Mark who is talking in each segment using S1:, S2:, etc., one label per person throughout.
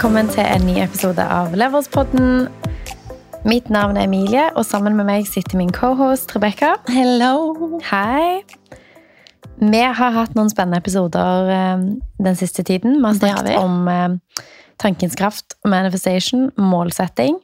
S1: Velkommen til en ny episode av Leverspodden. Mitt navn er Emilie, og sammen med meg sitter min cohost Rebekka.
S2: Hello!
S1: Hei. Vi har hatt noen spennende episoder eh, den siste tiden. Vi har snakket
S2: vi.
S1: om eh, tankens kraft, manifestation, målsetting.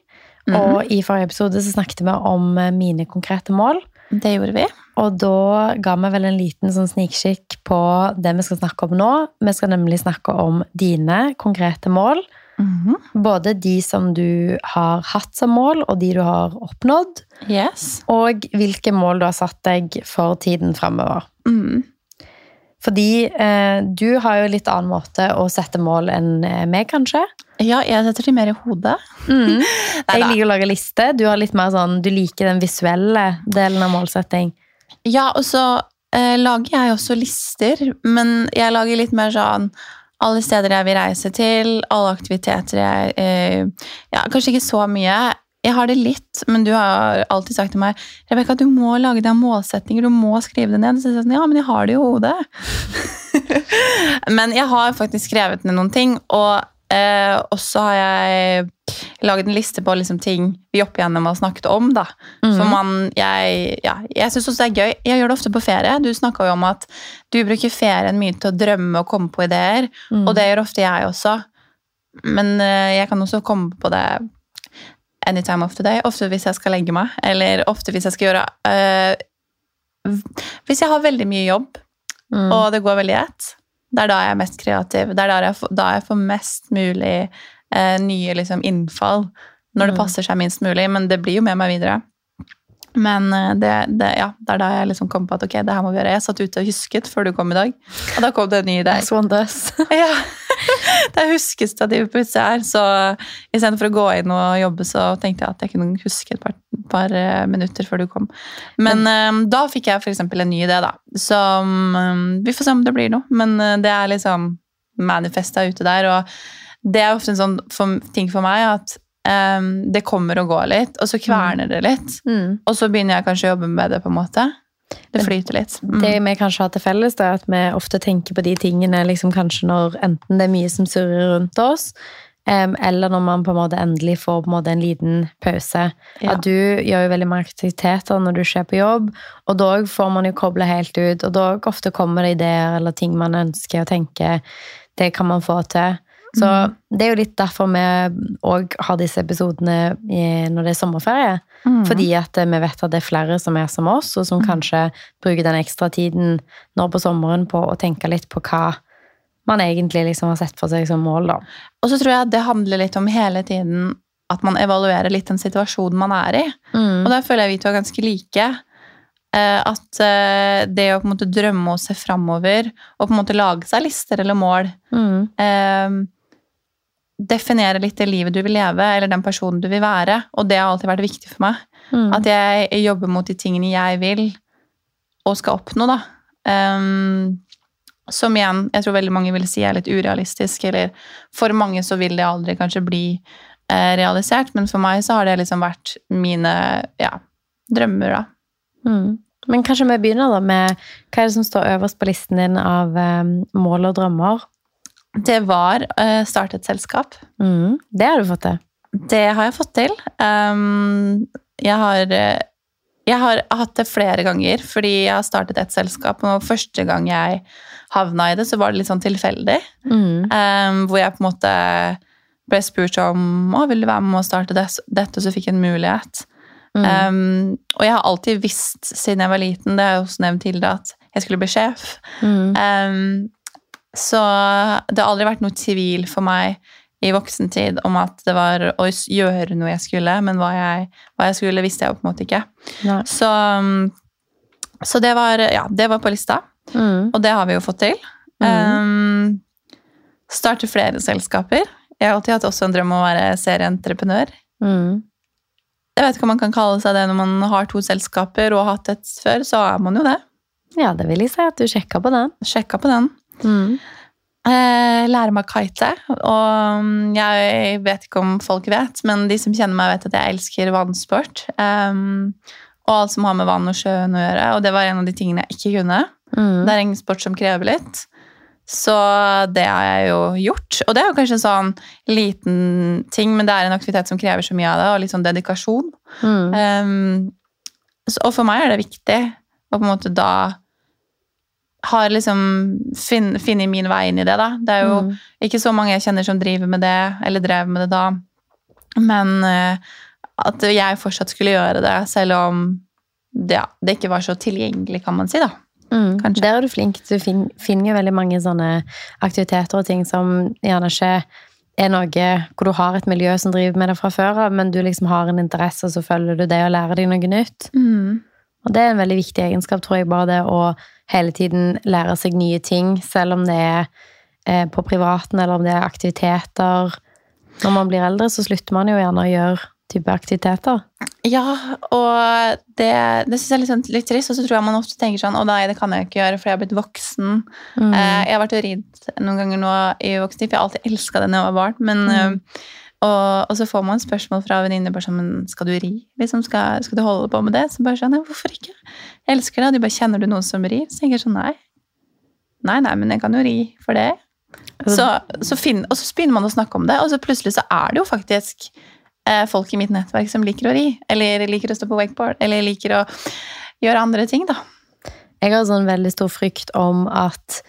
S2: Mhm.
S1: Og i forrige episode så snakket vi om eh, mine konkrete mål.
S2: Det gjorde vi.
S1: Og da ga vi vel en liten sånn snikskikk på det vi skal snakke om nå. Vi skal nemlig snakke om dine konkrete mål.
S2: Mhm.
S1: Både de som du har hatt som mål, og de du har oppnådd.
S2: Yes.
S1: Og hvilke mål du har satt deg for tiden framover.
S2: Mm.
S1: Fordi eh, du har jo litt annen måte å sette mål enn eh, meg, kanskje.
S2: Ja, jeg setter de mer i hodet.
S1: Jeg liker å lage liste. Du har litt mer sånn, du liker den visuelle delen av målsetting.
S2: Ja, og så eh, lager jeg også lister, men jeg lager litt mer sånn alle steder jeg vil reise til, alle aktiviteter jeg eh, Ja, kanskje ikke så mye. Jeg har det litt, men du har alltid sagt til meg Rebecca, du må lage deg målsetninger, du må skrive det ned. Så jeg sånn, ja, men jeg har det i hodet. men jeg har faktisk skrevet ned noen ting, og eh, også har jeg laget en liste på liksom, ting vi opp igjennom har snakket om. da. For
S1: Mhm.
S2: man, jeg, ja, jeg syns også det er gøy. Jeg gjør det ofte på ferie. Du snakka jo om at du bruker ferien mye til å drømme og komme på ideer.
S1: Mm.
S2: Og det gjør ofte jeg også. Men eh, jeg kan også komme på det anytime of the day. Ofte hvis jeg skal legge meg, eller ofte hvis jeg skal gjøre eh, Hvis jeg har veldig mye jobb,
S1: Mm.
S2: og det går veldig i ett, det er da jeg er mest kreativ. Det er da jeg, da jeg får mest mulig eh, nye liksom, innfall. Når det
S1: Mm.
S2: passer seg minst mulig, men det blir jo med meg videre. Men eh, det, det, ja, det er da jeg liksom kom på at ok, det her må vi gjøre. Jeg satt ute og husket før du kom i dag, og da kom det en ny idé.
S1: As one does.
S2: Ja, det er huskestativet på utsida her, så istedenfor å gå inn og jobbe, så tenkte jeg at jeg kunne huske et par, par eh, minutter før du kom. Men eh, da fikk jeg eksempel en ny idé, da. Som Vi får se om det blir noe, men det er liksom manifesta ute der. Og det er ofte en sånn for, ting for meg at eh, det kommer og går litt, og så kverner det litt.
S1: Mm.
S2: Og så begynner jeg kanskje å jobbe med det, på en måte. Det flyter litt. Mm.
S1: Det vi kanskje har til felles, det er at vi ofte tenker på de tingene liksom kanskje når enten det er mye som surrer rundt oss, um, eller når man på en måte endelig får på en, måte en liten pause.
S2: Ja.
S1: At du gjør jo veldig mange aktiviteter når du ikke er på jobb, og da får man jo koble helt ut, og da ofte kommer det ideer eller ting man ønsker å tenke, det kan man få til. Så det er jo litt derfor vi òg har disse episodene når det er sommerferie.
S2: Mm.
S1: Fordi at eh, vi vet at det er flere som er som oss, og som kanskje bruker den ekstra tiden nå på sommeren på å tenke litt på hva man egentlig liksom har sett for seg som mål, da.
S2: Og så tror jeg det handler litt om hele tiden at man evaluerer litt den situasjonen man er i. Og der føler jeg vi to er ganske like. Eh, At eh, det å på en måte drømme og se framover, og på en måte lage seg lister eller mål
S1: Mm.
S2: Eh, Definere litt det livet du vil leve, eller den personen du vil være. Og det har alltid vært viktig for meg.
S1: Mm.
S2: At jeg jobber mot de tingene jeg vil, og skal oppnå, da. Um, som igjen, jeg tror veldig mange vil si er litt urealistisk, eller for mange så vil det aldri kanskje bli eh, realisert, men for meg så har det liksom vært mine ja, drømmer, da.
S1: Mm. Men kanskje vi begynner da med hva er det som står øverst på listen din av em, mål og drømmer?
S2: Det var eh, starte et selskap.
S1: Mm. Det har du fått til.
S2: Det har jeg fått til. Um, jeg har eh, jeg har hatt det flere ganger, fordi jeg har startet et selskap, og første gang jeg havna i det, så var det litt sånn tilfeldig.
S1: Mm.
S2: Um, hvor jeg på en måte ble spurt om å, vil du være med å starte det- dette, og så fikk jeg en mulighet.
S1: Mm.
S2: Um, og jeg har alltid visst siden jeg var liten, det har jeg også nevnt tidligere, at jeg skulle bli sjef.
S1: Mm.
S2: Um, så det har aldri vært noe tvil for meg i voksentid om at det var å gjøre noe jeg skulle, men hva jeg, hva jeg skulle, visste jeg jo på en måte ikke.
S1: Nei.
S2: Så, um, så det, var, ja, det var på lista,
S1: Mm.
S2: og det har vi jo fått til. Um, starte flere selskaper. Jeg har alltid hatt også en drøm om å være serieentreprenør.
S1: Mm.
S2: Jeg vet ikke om man kan kalle seg det når man har to selskaper og har hatt et før, så er man jo det.
S1: Ja, det vil jeg si at du sjekka på den.
S2: Sjekka på den.
S1: Mm.
S2: Eh, lære meg å kite. Og mm, jeg vet ikke om folk vet, men de som kjenner meg, vet at jeg elsker vannsport. Um, og alt som har med vann og sjøen å gjøre. Og det var en av de tingene jeg ikke kunne.
S1: Mm.
S2: Det er en sport som krever litt. Så det har jeg jo gjort. Og det er jo kanskje en sånn liten ting, men det er en aktivitet som krever så mye av det, og litt sånn dedikasjon.
S1: Mm.
S2: Um, så, og for meg er det viktig å på en måte da har liksom funnet fin min vei inn i det, da. Det er jo
S1: Mm.
S2: ikke så mange jeg kjenner som driver med det, eller drev med det da. Men uh, at jeg fortsatt skulle gjøre det, selv om det, ja, det ikke var så tilgjengelig, kan man si, da.
S1: Mm.
S2: Kanskje.
S1: Der er du flink. Du fin, finner jo veldig mange sånne aktiviteter og ting som gjerne ikke er noe hvor du har et miljø som driver med det fra før av, men du liksom har en interesse, og så følger du det og lærer deg noe nytt. Og det er en veldig viktig egenskap, tror jeg, bare det å hele tiden lære seg nye ting, selv om det er eh, på privaten, eller om det er aktiviteter. Når man blir eldre, så slutter man jo gjerne å gjøre type aktiviteter.
S2: Ja, og det, det syns jeg er litt, sånn, litt trist. Og så tror jeg man ofte tenker sånn Å nei, det kan jeg ikke gjøre, for jeg har blitt voksen.
S1: Mm.
S2: Eh, jeg har vært og ridd noen ganger nå i voksen tid, for jeg har alltid elska det da jeg var barn. Men,
S1: Mm.
S2: Og, og så får man spørsmål fra venninner bare sånn skal du ri? Liksom, skal, skal du holde på med det? Så bare sånn, ja, hvorfor ikke? Jeg elsker det. Og de bare kjenner du noen som rir? Så tenker jeg sånn, nei. Nei, nei, men jeg kan jo ri for det.
S1: Altså-
S2: Så, så finn, og så begynner man å snakke om det, og så plutselig så er det jo faktisk eh, folk i mitt nettverk som liker å ri. Eller liker å stå på wakeboard, eller liker å gjøre andre ting, da.
S1: Jeg har sånn veldig stor frykt om at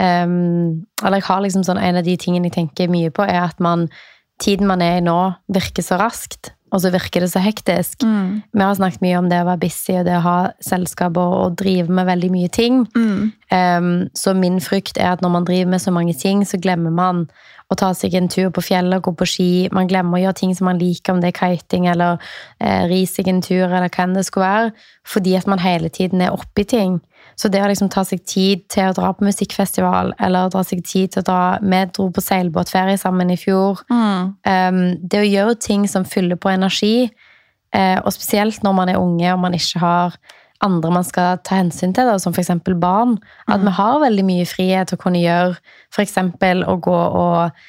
S1: um, Eller jeg har liksom sånn En av de tingene jeg tenker mye på, er at man Tiden man er i nå, virker så raskt, og så virker det så hektisk.
S2: Mm.
S1: Vi har snakket mye om det å være busy og det å ha selskap og, og drive med veldig mye ting.
S2: Mm.
S1: Ehm, så min frykt er at når man driver med så mange ting, så glemmer man å ta seg en tur på fjellet, gå på ski. Man glemmer å gjøre ting som man liker, om det er kiting eller eh, ri seg en tur, eller hva enn det skulle være, fordi at man hele tiden er oppi ting. Så det å liksom ta seg tid til å dra på musikkfestival, eller dra seg tid til å dra Vi dro på seilbåtferie sammen i fjor.
S2: Mm.
S1: Um, det å gjøre ting som fyller på energi, eh, og spesielt når man er unge og man ikke har andre man skal ta hensyn til, da, som f.eks. barn, at vi har veldig mye frihet til å kunne gjøre f.eks. å gå og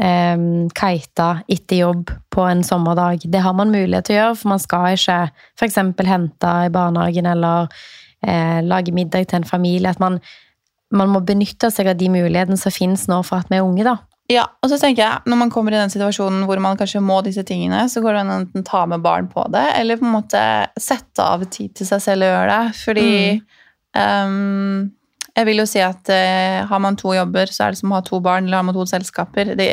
S1: eh, kite etter jobb på en sommerdag. Det har man mulighet til å gjøre, for man skal ikke f.eks. hente i barnehagen eller eh, lage middag til en familie. At man, man må benytte seg av de mulighetene som finnes nå for at vi er unge, da.
S2: Ja, og så tenker jeg, Når man kommer i den situasjonen hvor man kanskje må disse tingene, så går det an å enten ta med barn på det, eller på en måte sette av tid til seg selv og gjøre det. Fordi ehm, jeg vil jo si at uh, har man to jobber, så er det som å ha to barn, eller har man to selskaper. Det,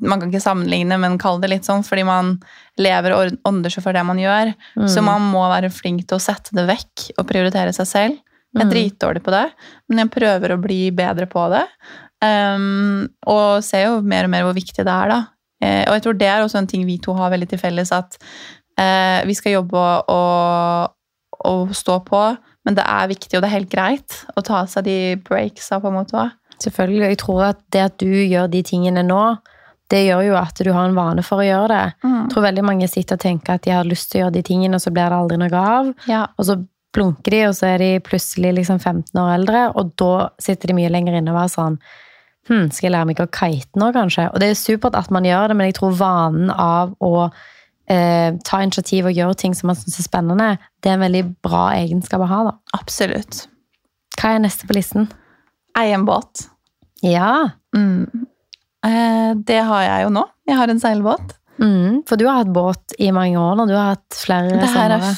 S2: man kan ikke sammenligne, men kalle det litt sånn, fordi man lever og ånder seg for det man gjør. Så man må være flink til å sette det vekk og prioritere seg selv. Jeg er
S1: Mm.
S2: dritdårlig på det, men jeg prøver å bli bedre på det. Um, og ser jo mer og mer hvor viktig det er, da. Eh, og jeg tror det er også en ting vi to har veldig til felles, at eh, vi skal jobbe og, og, stå på, men det er viktig, og det er helt greit å ta seg de breaksa, på en måte Også.
S1: Selvfølgelig. Jeg tror at det at du gjør de tingene nå, det gjør jo at du har en vane for å gjøre det. Jeg tror veldig mange sitter og tenker at de har lyst til å gjøre de tingene, og så blir det aldri noe av.
S2: Ja.
S1: Og så blunker de, og så er de plutselig liksom 15 år eldre, og da sitter de mye lenger inne og er sånn Hm, skal jeg lære meg å kite nå, kanskje? Og det er supert at man gjør det, men jeg tror vanen av å eh, ta initiativ og gjøre ting som man syns er spennende, det er en veldig bra egenskap å ha, da.
S2: Absolutt.
S1: Hva er neste på listen?
S2: Eie en båt.
S1: Ja.
S2: Mm. Eh, det har jeg jo nå. Jeg har en seilbåt.
S1: Mm, for du har hatt båt i mange år nå. Du har hatt flere
S2: er
S1: somre.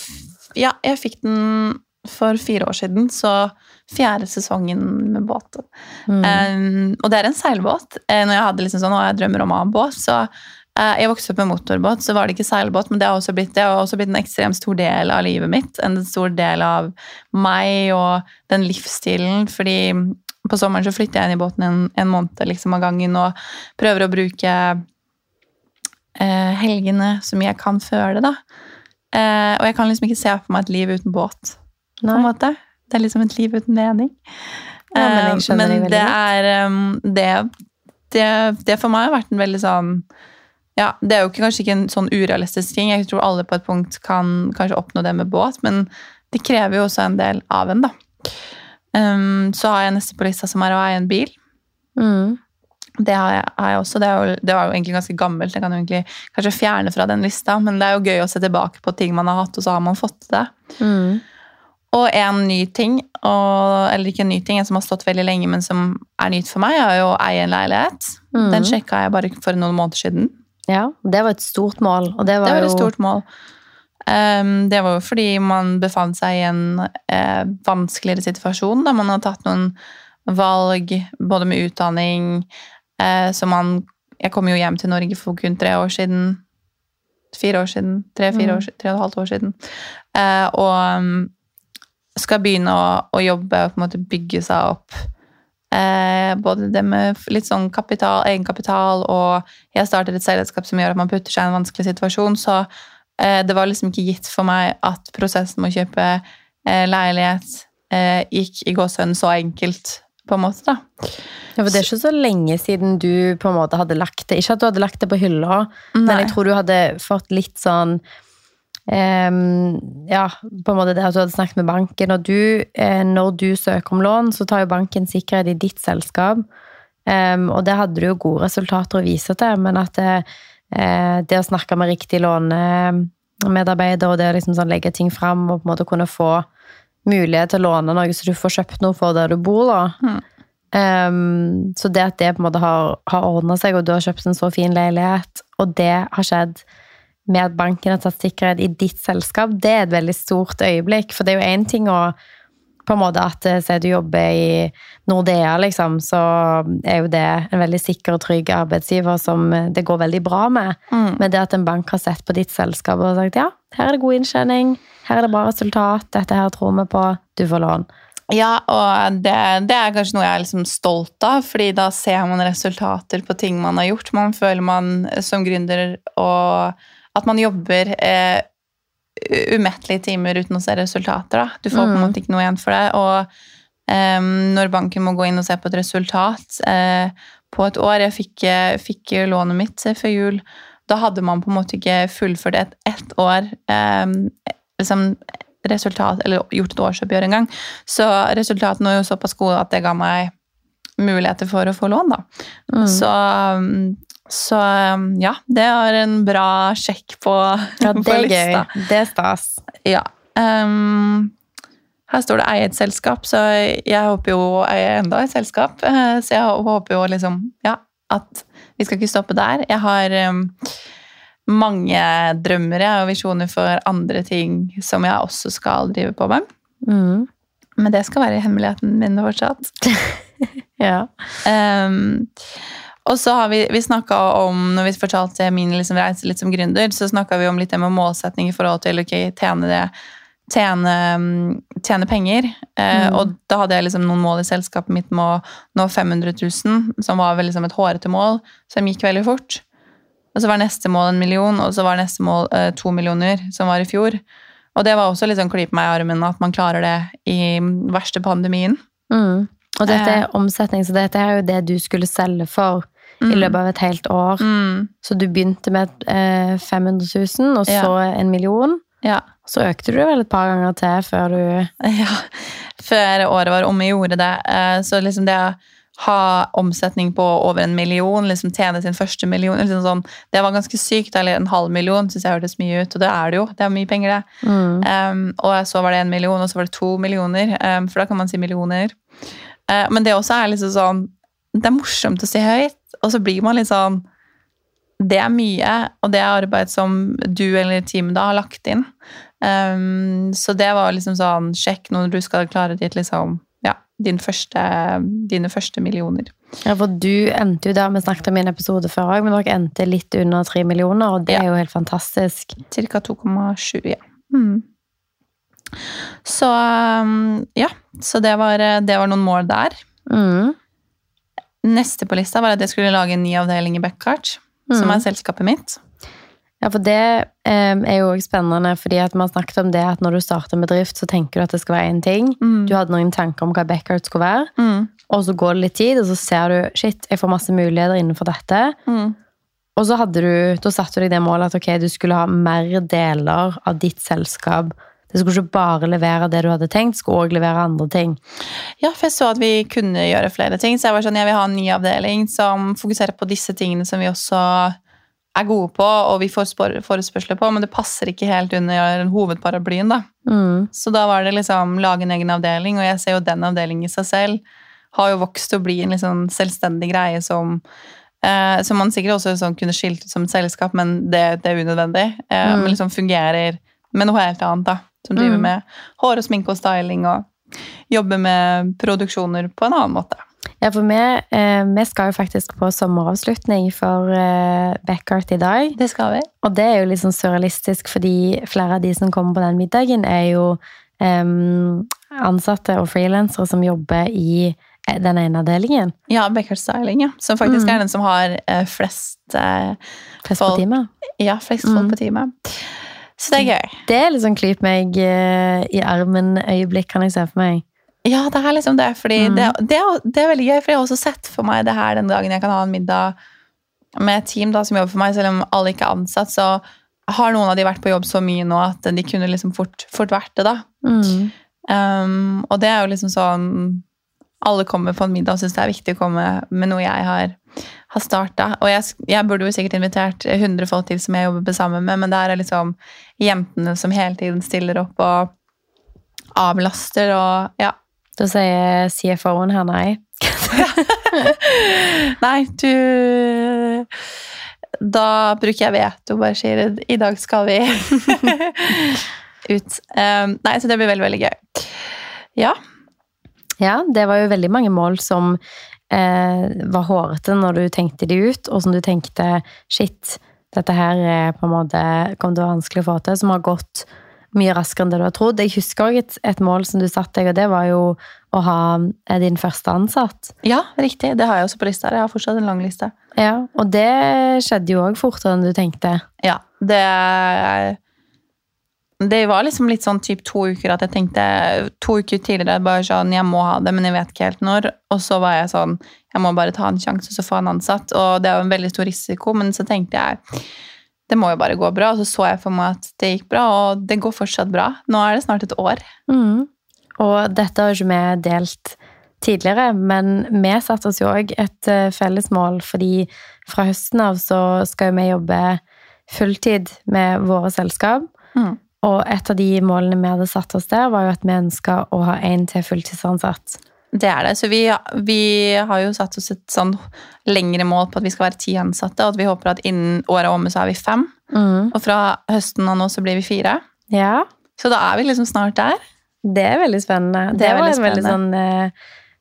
S2: ja, jeg fikk den for fire år siden, så fjerde sesongen med båt.
S1: Mm.
S2: Um, og det er en seilbåt. Eh, når jeg hadde liksom sånn, og jeg drømmer om å ha en båt, så eh, Jeg vokste opp med motorbåt, så var det ikke seilbåt, men det har også blitt, det har også blitt en ekstremt stor del av livet mitt. En stor del av meg og den livsstilen. Fordi på sommeren så flytter jeg inn i båten en, en måned liksom, av gangen og prøver å bruke eh, helgene så mye jeg kan før det, da. Eh, og jeg kan liksom ikke se for meg et liv uten båt. på en måte. Det er liksom et liv uten mening.
S1: Ja, men jeg
S2: Eh, men det er det, det, det for meg har vært en veldig sånn ja, Det er jo ikke, kanskje ikke en sånn urealistisk ting. Jeg tror alle på et punkt kan kanskje oppnå det med båt, men det krever jo også en del av en, da. Um, så har jeg neste på lista som er å eie en bil.
S1: Mm.
S2: Det har jeg, har jeg også. Det, jo, det var jo egentlig ganske gammelt. Jeg kan jo egentlig kanskje fjerne fra den lista, men det er jo gøy å se tilbake på ting man har hatt, og så har man fått det.
S1: Mm.
S2: Og en ny ting, og, eller ikke en ny ting, en som har stått veldig lenge, men som er nytt for meg, er jo å eie en leilighet.
S1: Mm.
S2: Den sjekka jeg bare for noen måneder siden.
S1: Ja, det var et stort mål. Og det var,
S2: Det var
S1: jo
S2: stort mål. Um, det var jo fordi man befant seg i en eh, vanskeligere situasjon. Da man har tatt noen valg, både med utdanning eh, Så man Jeg kom jo hjem til Norge for kun tre år siden. Fire år siden. Tre-fire
S1: Mm.
S2: år, tre og et halvt år siden. Eh, og um, skal begynne å, å jobbe og på en måte bygge seg opp. Eh, både det med litt sånn kapital, egenkapital, og jeg startet et selskap som gjør at man putter seg i en vanskelig situasjon. Så eh, det var liksom ikke gitt for meg at prosessen med å kjøpe eh, leilighet eh, gikk i gåsehøyden så enkelt, på en måte, da.
S1: Ja, for Det er ikke så lenge siden du på en måte hadde lagt det Ikke at du hadde lagt det på hylla, men jeg tror du hadde fått litt sånn Ja, på en måte det at du hadde snakket med banken. Og du, eh, når du søker om lån, så tar jo banken sikkerhet i ditt selskap. Ehm, og det hadde du jo gode resultater å vise til, men at det, eh, det å snakke med riktig lånemedarbeider og det å liksom sånn legge ting fram og på en måte kunne få mulighet til å låne noe så du får kjøpt noe for der du bor, da.
S2: Mm.
S1: Ehm, så det at det på en måte har, har ordna seg, og du har kjøpt en så fin leilighet, og det har skjedd med at banken har tatt sikkerhet i ditt selskap, det er et veldig stort øyeblikk. For det er jo én ting å på en måte at Se, du jobber i Nordea, liksom, så er jo det en veldig sikker og trygg arbeidsgiver som eh, det går veldig bra med.
S2: Mm.
S1: Men det at en bank har sett på ditt selskap og sagt ja, her er det god inntjening, her er det bra resultat, dette her tror vi på, du får lån.
S2: Ja, og det, det er kanskje noe jeg er liksom stolt av, fordi da ser man resultater på ting man har gjort. Man føler man som gründer og at man jobber eh, umettelige timer uten å se resultater. Da. Du får på en
S1: Mm.
S2: måte ikke noe igjen for det. Og eh, når banken må gå inn og se på et resultat eh, på et år Jeg fikk, eh, fikk lånet mitt eh, før jul. Da hadde man på en måte ikke fullført et, ett år em, liksom resultat, eller gjort et årsoppgjør engang. Så resultatene var jo såpass gode at det ga meg muligheter for å få lån, da.
S1: Mm.
S2: Så, um, så um, ja, det var en bra sjekk på,
S1: Ja,
S2: på
S1: det er gøy. Det er stas.
S2: Ja. Um, her står det 'eie et selskap', så jeg håper jo å eie enda et selskap. Så jeg håper jo liksom, ja, at vi skal ikke stoppe der. Jeg har um, mange drømmer og visjoner for andre ting som jeg også skal drive på med.
S1: Mm.
S2: Men det skal være hemmeligheten min fortsatt.
S1: Ja.
S2: Um, og så har vi, vi om, når vi fortalte min liksom, reise litt som gründer, så snakka vi om litt det med målsetning i forhold til ok, tjene det Tjene, mm, tjene penger. Eh,
S1: Mm.
S2: Og da hadde jeg liksom noen mål i selskapet mitt med å nå 500 000, som var vel liksom et hårete mål, som gikk veldig fort. Og så var neste mål en million, og så var neste mål eh, to millioner, som var i fjor. Og det var også litt sånn klype meg i armen at man klarer det i verste pandemien.
S1: Mm. Og dette
S2: Eh.
S1: er omsetning, så dette er jo det du skulle selge for i
S2: Mm.
S1: løpet av et helt år.
S2: Mm.
S1: Så du begynte med eh, 500 000, og
S2: Ja.
S1: så en million.
S2: Ja.
S1: Så økte du vel et par ganger til før du
S2: Ja, før året var omme, gjorde det. Eh, Så liksom det å ha omsetning på over en million, liksom tjene sin første million liksom sånn, Det var ganske sykt. Eller en halv million syns jeg hørtes mye ut, og det er det jo. Det er mye penger, det.
S1: mm.
S2: Um, og så var det en million, og så var det to millioner, um, for da kan man si millioner. Uh, men det også er liksom sånn Det er morsomt å si høyt, og så blir man litt sånn Det er mye, og det er arbeid som du eller teamet da har lagt inn. Um, så det var liksom sånn Sjekk når du skal klare ditt liksom ja, din første, dine første millioner.
S1: Ja, for du endte jo der, vi snakket om i en episode før òg, men dere endte litt under tre millioner, og det
S2: Ja.
S1: er jo helt fantastisk.
S2: Cirka 2,7, ja. Mm. Så um, ja, så det var, det var noen mål der.
S1: Mm.
S2: Neste på lista var at jeg skulle lage en ny avdeling i Beckhart, som
S1: Mm.
S2: er selskapet mitt.
S1: Ja, for det eh, er jo også spennende, fordi at har snakket om det at når du starter en bedrift, så tenker du at det skal være én ting.
S2: Mm.
S1: Du hadde noen tanker om hva Beckhart skulle være,
S2: Mm.
S1: og så går det litt tid, og så ser du shit, jeg får masse muligheter innenfor dette.
S2: Mm.
S1: Og så hadde du, da satte du deg det målet at ok, du skulle ha mer deler av ditt selskap. Det skulle ikke bare levere det du hadde tenkt, skulle også levere andre ting.
S2: Ja, for jeg så at vi kunne gjøre flere ting, så jeg var sånn, jeg vil ha en ny avdeling som fokuserer på disse tingene som vi også er gode på, og vi får forespørsler på, men det passer ikke helt under hovedparaplyen. da.
S1: Mm.
S2: Så da var det liksom lage en egen avdeling, og jeg ser jo den avdelingen i seg selv har jo vokst til å bli en sånn selvstendig greie som eh, som man sikkert også sånn kunne skilt ut som et selskap, men det, det er unødvendig. Eh,
S1: Mm.
S2: Men liksom fungerer med noe helt annet, da. Som driver
S1: Mm.
S2: med hår og sminke og styling og jobber med produksjoner på en annen måte.
S1: Ja, for vi, eh, vi skal jo faktisk på sommeravslutning for eh, Backart i dag.
S2: Det skal vi.
S1: Og det er jo litt sånn surrealistisk, fordi flere av de som kommer på den middagen, er jo eh, ansatte og frilansere som jobber i eh, den ene avdelingen.
S2: Ja, Beckert Styling, ja. Som faktisk
S1: Mm.
S2: er den som har eh, flest, eh,
S1: Flest på
S2: Folk. ja, flest
S1: Mm.
S2: folk på teamet. Så det er gøy.
S1: Det er litt sånn klyp meg eh, i armen-øyeblikk, kan jeg se for meg.
S2: Ja, det er liksom det. Fordi
S1: Mm.
S2: det, det, er, det er veldig gøy, for jeg har også sett for meg det her den dagen jeg kan ha en middag med et team da, som jobber for meg, selv om alle ikke er ansatt, så har noen av de vært på jobb så mye nå at de kunne liksom fort, fort vært det, da.
S1: Mm.
S2: Um, og det er jo liksom sånn Alle kommer på en middag og syns det er viktig å komme med noe jeg har, har starta. Og jeg, jeg burde jo sikkert invitert 100 folk til som jeg jobber sammen med, men det er liksom jentene som hele tiden stiller opp og avlaster og ja.
S1: Da sier CFO-en her nei.
S2: Nei, du Da bruker jeg veto bare sier i dag skal vi ut. Um, nei, så det blir veldig, veldig gøy. Ja.
S1: Ja, det var jo veldig mange mål som eh, var hårete når du tenkte de ut, og som du tenkte shit, dette her er på en måte kommer til å være vanskelig å få til, som har gått mye raskere enn det du har trodd. Jeg husker også et, et mål som du satte deg, og det var jo å ha eh, din første ansatt.
S2: ja, riktig. Det har jeg også på lista. Jeg har fortsatt en lang liste.
S1: Ja, og det skjedde jo òg fortere enn du tenkte.
S2: Ja, det Det var liksom litt sånn typ to uker at jeg tenkte To uker tidligere bare sånn Jeg må ha det, men jeg vet ikke helt når. Og så var jeg sånn Jeg må bare ta en sjanse, og så få en ansatt. Og det er jo en veldig stor risiko, men så tenkte jeg det må jo bare gå bra. Og så så jeg for meg at det gikk bra, og det går fortsatt bra. Nå er det snart et år.
S1: Mm. Og dette har ikke vi delt tidligere, men vi satte oss jo òg et eh, felles mål, fordi fra høsten av så skal jo vi jobbe fulltid med våre selskap.
S2: Mm.
S1: Og et av de målene vi hadde satt oss der, var jo at vi ønska å ha én til fulltidsansatt.
S2: Det er det. Så vi, vi har jo satt oss et sånn lengre mål på at vi skal være ti ansatte, og at vi håper at innen året er omme så er vi fem.
S1: Mm.
S2: Og fra høsten av nå så blir vi fire.
S1: Ja,
S2: Så da er vi liksom snart der.
S1: det er veldig spennende.
S2: Det
S1: Det, var et veldig sånn eh,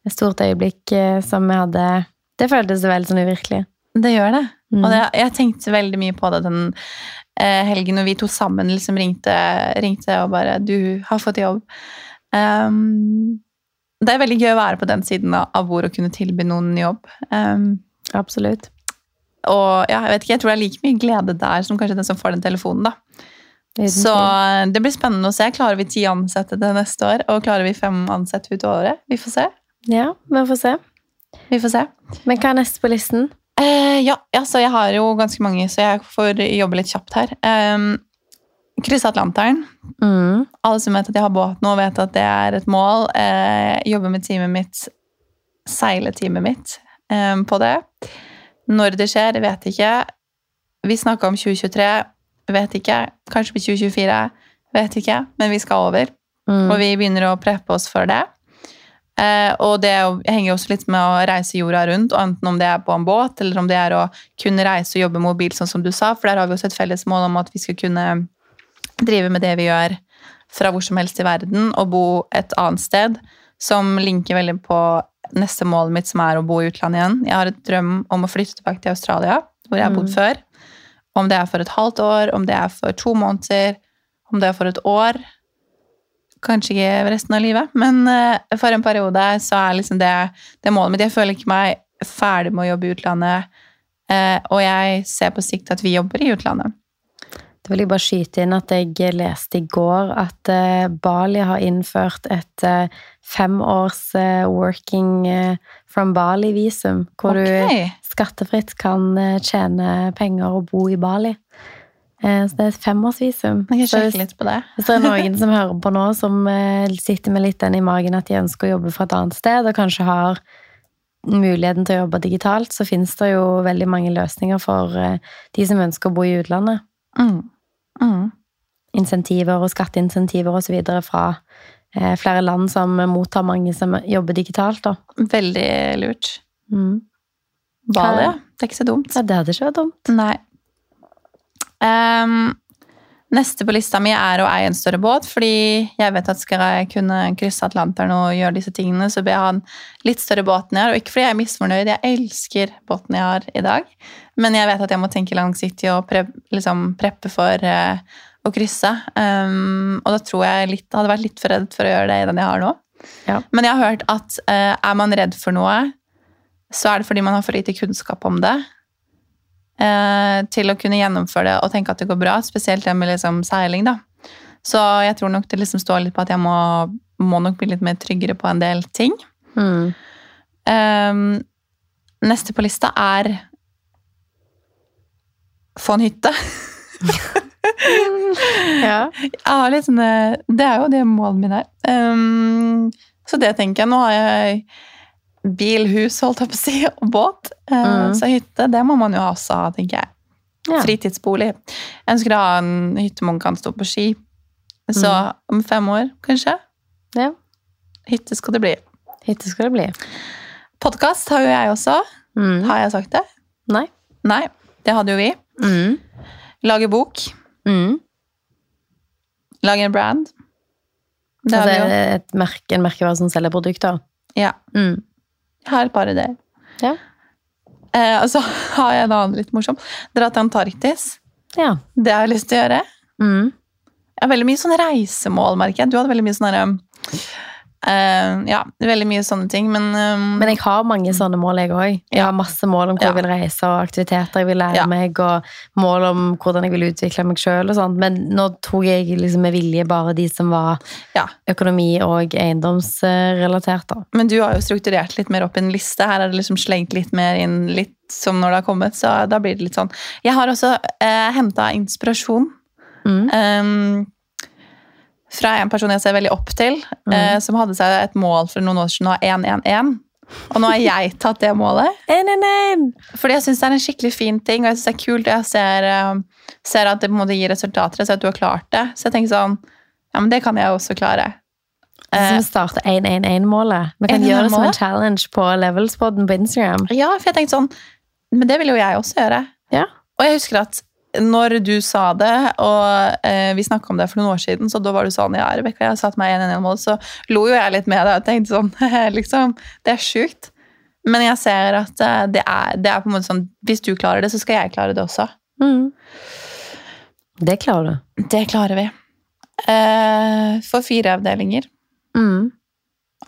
S1: stort øyeblikk eh, som vi hadde Det føltes veldig sånn uvirkelig.
S2: Det gjør det.
S1: Mm.
S2: Og det, jeg tenkte veldig mye på det den helgen når vi to sammen liksom ringte, ringte og bare 'Du har fått jobb'. Um, det er veldig gøy å være på den siden av hvor å kunne tilby noen jobb. Um,
S1: Absolutt.
S2: og ja, jeg vet ikke, jeg tror det er like mye glede der som kanskje den som får den telefonen. da. Så det blir spennende å se. Klarer vi ti ansatte til neste år? Og klarer vi fem ansatte ut året? Vi får se.
S1: Ja, vi får se.
S2: Vi får se.
S1: Men hva er neste på listen?
S2: Eh, ja, ja, så jeg har jo ganske mange, så jeg får jobbe litt kjapt her. Um, Krysse Atlanteren.
S1: Mm.
S2: Alle som vet at jeg har båt nå, vet at det er et mål. Eh, jobbe med teamet mitt, seile teamet mitt eh, på det. Når det skjer, vet ikke. Vi snakka om 2023, vet ikke. Kanskje på 2024, vet ikke. Men vi skal over.
S1: Mm.
S2: Og vi begynner å preppe oss for det. Eh, og det er henger jo også litt med å reise jorda rundt, enten om det er på en båt, eller om det er å kunne reise og jobbe mobil, sånn som du sa. For der har vi også et felles mål om at vi skal kunne drive med det vi gjør fra hvor som helst i verden, og bo et annet sted, som linker veldig på neste målet mitt, som er å bo i utlandet igjen. Jeg har et drøm om å flytte tilbake til Australia, hvor jeg har bodd
S1: Mm.
S2: før. Om det er for et halvt år, om det er for to måneder, om det er for et år. Kanskje ikke resten av livet, men eh, for en periode så er liksom det, det målet mitt. Jeg føler ikke meg ferdig med å jobbe i utlandet, eh, og jeg ser på sikt at vi jobber i utlandet.
S1: Da vil jeg bare skyte inn at jeg leste i går at eh, Bali har innført et femårs working from Bali-visum, hvor du skattefritt kan tjene penger og bo i Bali. Eh, så det er et femårsvisum.
S2: Jeg
S1: Så
S2: kan sjekke litt på det.
S1: hvis det er noen som hører på nå, som eh, sitter med litt den i magen at de ønsker å jobbe fra et annet sted, og kanskje har muligheten til å jobbe digitalt, så finnes det jo veldig mange løsninger for eh, de som ønsker å bo i utlandet.
S2: Mm. Mm.
S1: Insentiver og skatteinsentiver osv. fra flere land som mottar mange som jobber digitalt. Da.
S2: Veldig lurt.
S1: Mm.
S2: Bali. Det er ikke så dumt.
S1: Ja, det hadde ikke vært dumt.
S2: Nei. Ehm, neste på lista mi er å eie en større båt, fordi jeg vet at skal jeg kunne krysse Atlanteren og gjøre disse tingene, så bør jeg ha en litt større båt enn jeg har. Og ikke fordi jeg er misfornøyd, jeg elsker båten jeg har i dag, men jeg vet at jeg må tenke langsiktig og pre liksom preppe for uh, å krysse. Ehm, og da tror jeg litt, hadde vært litt for redd for å gjøre det i den jeg har nå.
S1: Ja.
S2: Men jeg har hørt at uh, er man redd for noe, så er det fordi man har for lite kunnskap om det til å kunne gjennomføre det og tenke at det går bra, spesielt det med liksom seiling. da. Så jeg tror nok det liksom står litt på at jeg må, må nok bli litt mer tryggere på en del ting.
S1: Mm.
S2: Um, neste på lista er få en hytte.
S1: Ja.
S2: Jeg har litt sånne, det er jo det målet mitt er. Um, så det tenker jeg. Nå har jeg bil, hus, holdt jeg på å si, og båt. Eh,
S1: Mm.
S2: Så hytte, det må man jo også ha, tenker jeg.
S1: Ja.
S2: Fritidsbolig. Jeg ønsker å ha en hytte man kan stå på ski. Så om fem år, kanskje.
S1: ja.
S2: Hytte skal det bli.
S1: Hytte skal det bli.
S2: Podkast har jo jeg også.
S1: Mm.
S2: Har jeg sagt det?
S1: Nei.
S2: Nei, det hadde jo vi.
S1: Mm.
S2: Lage bok.
S1: Mm.
S2: Lage en brand. Det har
S1: Altså
S2: vi jo.
S1: et merke, en merkevare som selger produkter.
S2: Ja.
S1: Mm.
S2: Jeg har et par ideer.
S1: Ja.
S2: Eh, og så har jeg en annen litt morsom. Dra til Antarktis.
S1: Ja.
S2: Det har jeg lyst til å gjøre.
S1: Mm.
S2: Jeg har veldig mye sånn reisemål, merker jeg. Du hadde veldig mye sånne eh, Ja, veldig mye sånne ting, men, um,
S1: Men jeg har mange sånne mål, jeg òg. Jeg
S2: Ja.
S1: har masse mål om hvor
S2: Ja.
S1: jeg vil reise, og aktiviteter jeg vil lære
S2: Ja.
S1: meg, og mål om hvordan jeg vil utvikle meg sjøl og sånt. Men nå tok jeg liksom med vilje bare de som var
S2: Ja.
S1: økonomi- og eiendomsrelatert, da.
S2: Men du har jo strukturert litt mer opp en liste. Her er det liksom slengt litt mer inn litt som når det har kommet. Så da blir det litt sånn. Jeg har også uh, henta inspirasjon
S1: Mm.
S2: eh, fra en person jeg ser veldig opp til, eh, som hadde seg et mål for noen år siden å ha 1-1-1. Og nå har jeg tatt det målet.
S1: En, en, en.
S2: Fordi jeg syns det er en skikkelig fin ting, og jeg synes det er kult. og Jeg ser, eh, ser at det på en måte gir resultater. Jeg ser at du har klart det. Så jeg tenker sånn Ja, men det kan jeg også klare.
S1: Så
S2: Eh,
S1: vi starter 1-1-1-målet. Vi kan gjøre det som en challenge på Levelspodden på Instagram.
S2: Ja, for jeg tenkte sånn Men det vil jo jeg også gjøre.
S1: Ja.
S2: Og jeg husker at når du sa det, og eh, vi snakka om det for noen år siden, så da var du sånn Ja, Rebekka, jeg har satt meg 1-1-1-mål, så lo jo jeg litt med deg og tenkte sånn liksom, Det er sjukt. Men jeg ser at eh, det er, det er på en måte sånn Hvis du klarer det, så skal jeg klare det også.
S1: Mm. Det klarer du.
S2: Det klarer vi. Eh, for fire avdelinger.
S1: Mm.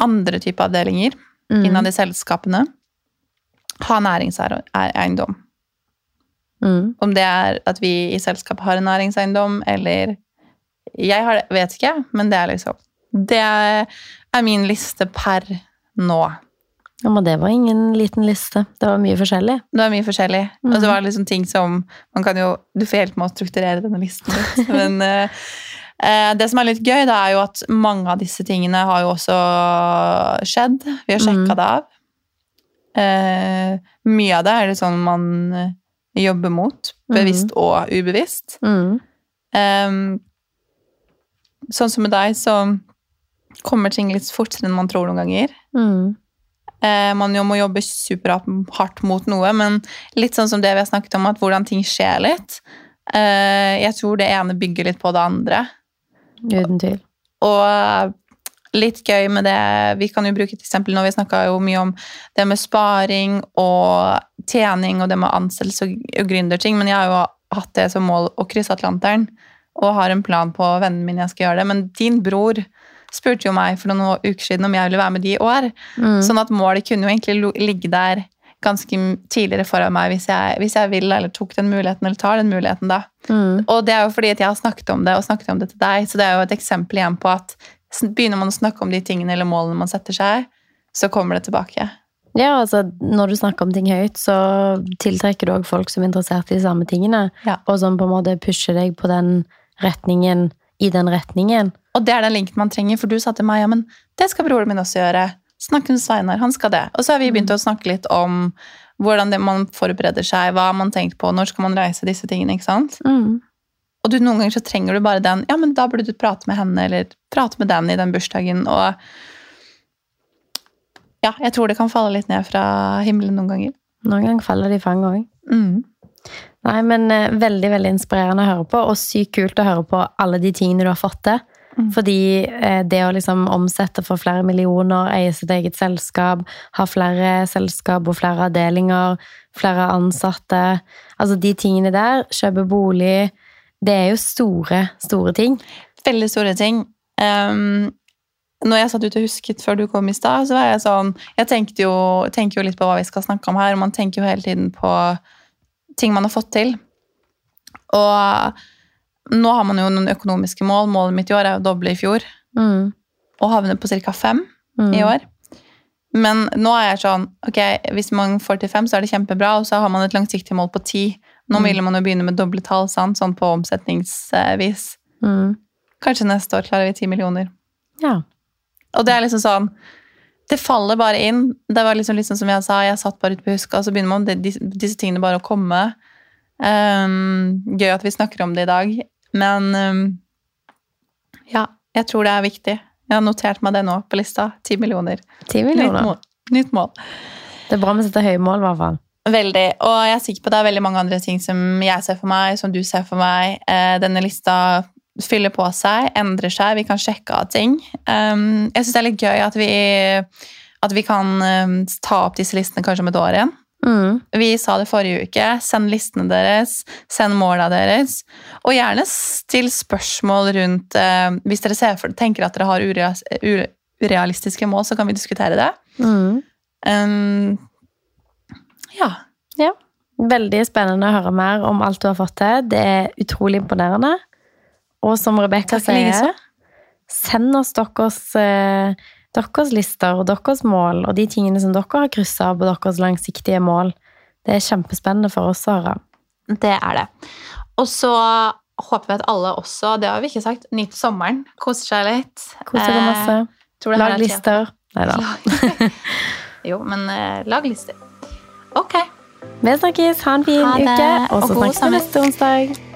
S2: Andre typer avdelinger
S1: Mm.
S2: innad i selskapene. Ha næringseiendom.
S1: Mm.
S2: Om det er at vi i selskapet har en næringseiendom, eller Jeg har det, vet ikke, men det er liksom Det er min liste per nå.
S1: Ja, men det var ingen liten liste. Det var mye forskjellig.
S2: Det var mye forskjellig. Og det var liksom ting som man kan jo, Du får hjelpe med å strukturere denne listen litt. Men eh, eh, det som er litt gøy, da er jo at mange av disse tingene har jo også skjedd. Vi har sjekka
S1: Mm.
S2: det av. Eh, mye av det er det sånn man jobber mot, bevisst og ubevisst.
S1: Mm.
S2: Um, sånn som med deg, så kommer ting litt fortere enn man tror noen ganger.
S1: Mm.
S2: Uh, man jo må jobbe superhardt mot noe, men litt sånn som det vi har snakket om, at hvordan ting skjer litt. Uh, jeg tror det ene bygger litt på det andre.
S1: Uten tvil.
S2: Og litt gøy med det Vi kan jo bruke til eksempel når vi snakka mye om det med sparing og tjening og det med ansettelse og gründerting, men jeg har jo hatt det som mål å krysse Atlanteren og har en plan på vennene mine jeg skal gjøre det. Men din bror spurte jo meg for noen uker siden om jeg ville være med de i år.
S1: Mm.
S2: Sånn at målet kunne jo egentlig ligge der ganske tidligere foran meg hvis jeg, hvis jeg vil eller tok den muligheten, eller tar den muligheten da.
S1: Mm.
S2: Og det er jo fordi at jeg har snakket om det, og snakket om det til deg, så det er jo et eksempel igjen på at begynner man å snakke om de tingene eller målene man setter seg, så kommer det tilbake.
S1: Ja, altså, når du snakker om ting høyt, så tiltrekker du også folk som er interessert i de samme tingene,
S2: Ja.
S1: og som på en måte pusher deg på den retningen, i den retningen.
S2: Og det er den linken man trenger, for du sa til meg, ja, men det skal broren min også gjøre. Snakk med Sveinar, han skal det. Og så har vi begynt å snakke litt om hvordan det, man forbereder seg, hva man tenkt på, når skal man reise, disse tingene. ikke sant?
S1: Mm.
S2: Og du, noen ganger så trenger du bare den. Ja, men da burde du prate med henne, eller prate med den i den bursdagen. Og ja, jeg tror det kan falle litt ned fra himmelen noen ganger.
S1: Noen ganger faller det i fanget òg.
S2: Mm.
S1: Nei, men eh, veldig, veldig inspirerende å høre på, og sykt kult å høre på alle de tingene du har fått til.
S2: Mm.
S1: Fordi eh, det å liksom omsette for flere millioner, eie sitt eget selskap, ha flere selskap og flere avdelinger, flere ansatte Altså de tingene der, kjøpe bolig Det er jo store, store ting.
S2: Veldig store ting. Um, når jeg satt ute og husket før du kom i stad, så var jeg sånn Jeg tenkte jo, tenker jo litt på hva vi skal snakke om her, og man tenker jo hele tiden på ting man har fått til. Og nå har man jo noen økonomiske mål. Målet mitt i år er å doble i fjor.
S1: Mm.
S2: Og havne på ca. fem
S1: Mm.
S2: i år. Men nå er jeg sånn ok, Hvis man får til fem, så er det kjempebra, og så har man et langsiktig mål på ti. Nå
S1: Mm.
S2: ville man jo begynne med doble tall, sant? sånn på omsetningsvis.
S1: Mm.
S2: Kanskje neste år klarer vi ti millioner.
S1: Ja.
S2: Og det er liksom sånn Det faller bare inn. Det var liksom, liksom som jeg sa, jeg satt bare ute på huska, og så begynner man med disse, disse tingene bare å komme. Um, gøy at vi snakker om det i dag, men um, ja, jeg tror det er viktig. Jeg har notert meg det nå på lista. Ti millioner.
S1: Ti
S2: Nytt
S1: millioner.
S2: mål. Nytt mål.
S1: Det er bra vi setter høye mål, i hvert fall.
S2: Veldig. Og jeg er sikker på det er veldig mange andre ting som jeg ser for meg, som du ser for meg. Eh, denne lista fyller på seg, endrer seg, vi kan sjekke av ting. Um, jeg syns det er litt gøy at vi, at vi kan um, ta opp disse listene kanskje om et år igjen.
S1: Mm.
S2: Vi sa det forrige uke. Send listene deres, send måla deres. Og gjerne still spørsmål rundt eh, Hvis dere ser for, tenker at dere har urealistiske mål, så kan vi diskutere det.
S1: Mm.
S2: Um, ja.
S1: Veldig spennende å høre mer om alt du har fått til. Det er utrolig imponerende. Og som Rebekka sier, send oss deres, eh, deres lister og deres mål, og de tingene som dere har kryssa av på deres langsiktige mål. Det er kjempespennende for oss å høre.
S2: Det er det. Og så håper vi at alle også, det har vi ikke sagt, nyter sommeren. Koser seg litt.
S1: Koser seg masse.
S2: Eh, det her
S1: Lag
S2: er
S1: lister. Nei da.
S2: Jo, men eh, lag lister. Ok.
S1: Vi snakkes. Ha en fin
S2: Ha
S1: uke, og
S2: og
S1: så snakkes vi neste onsdag.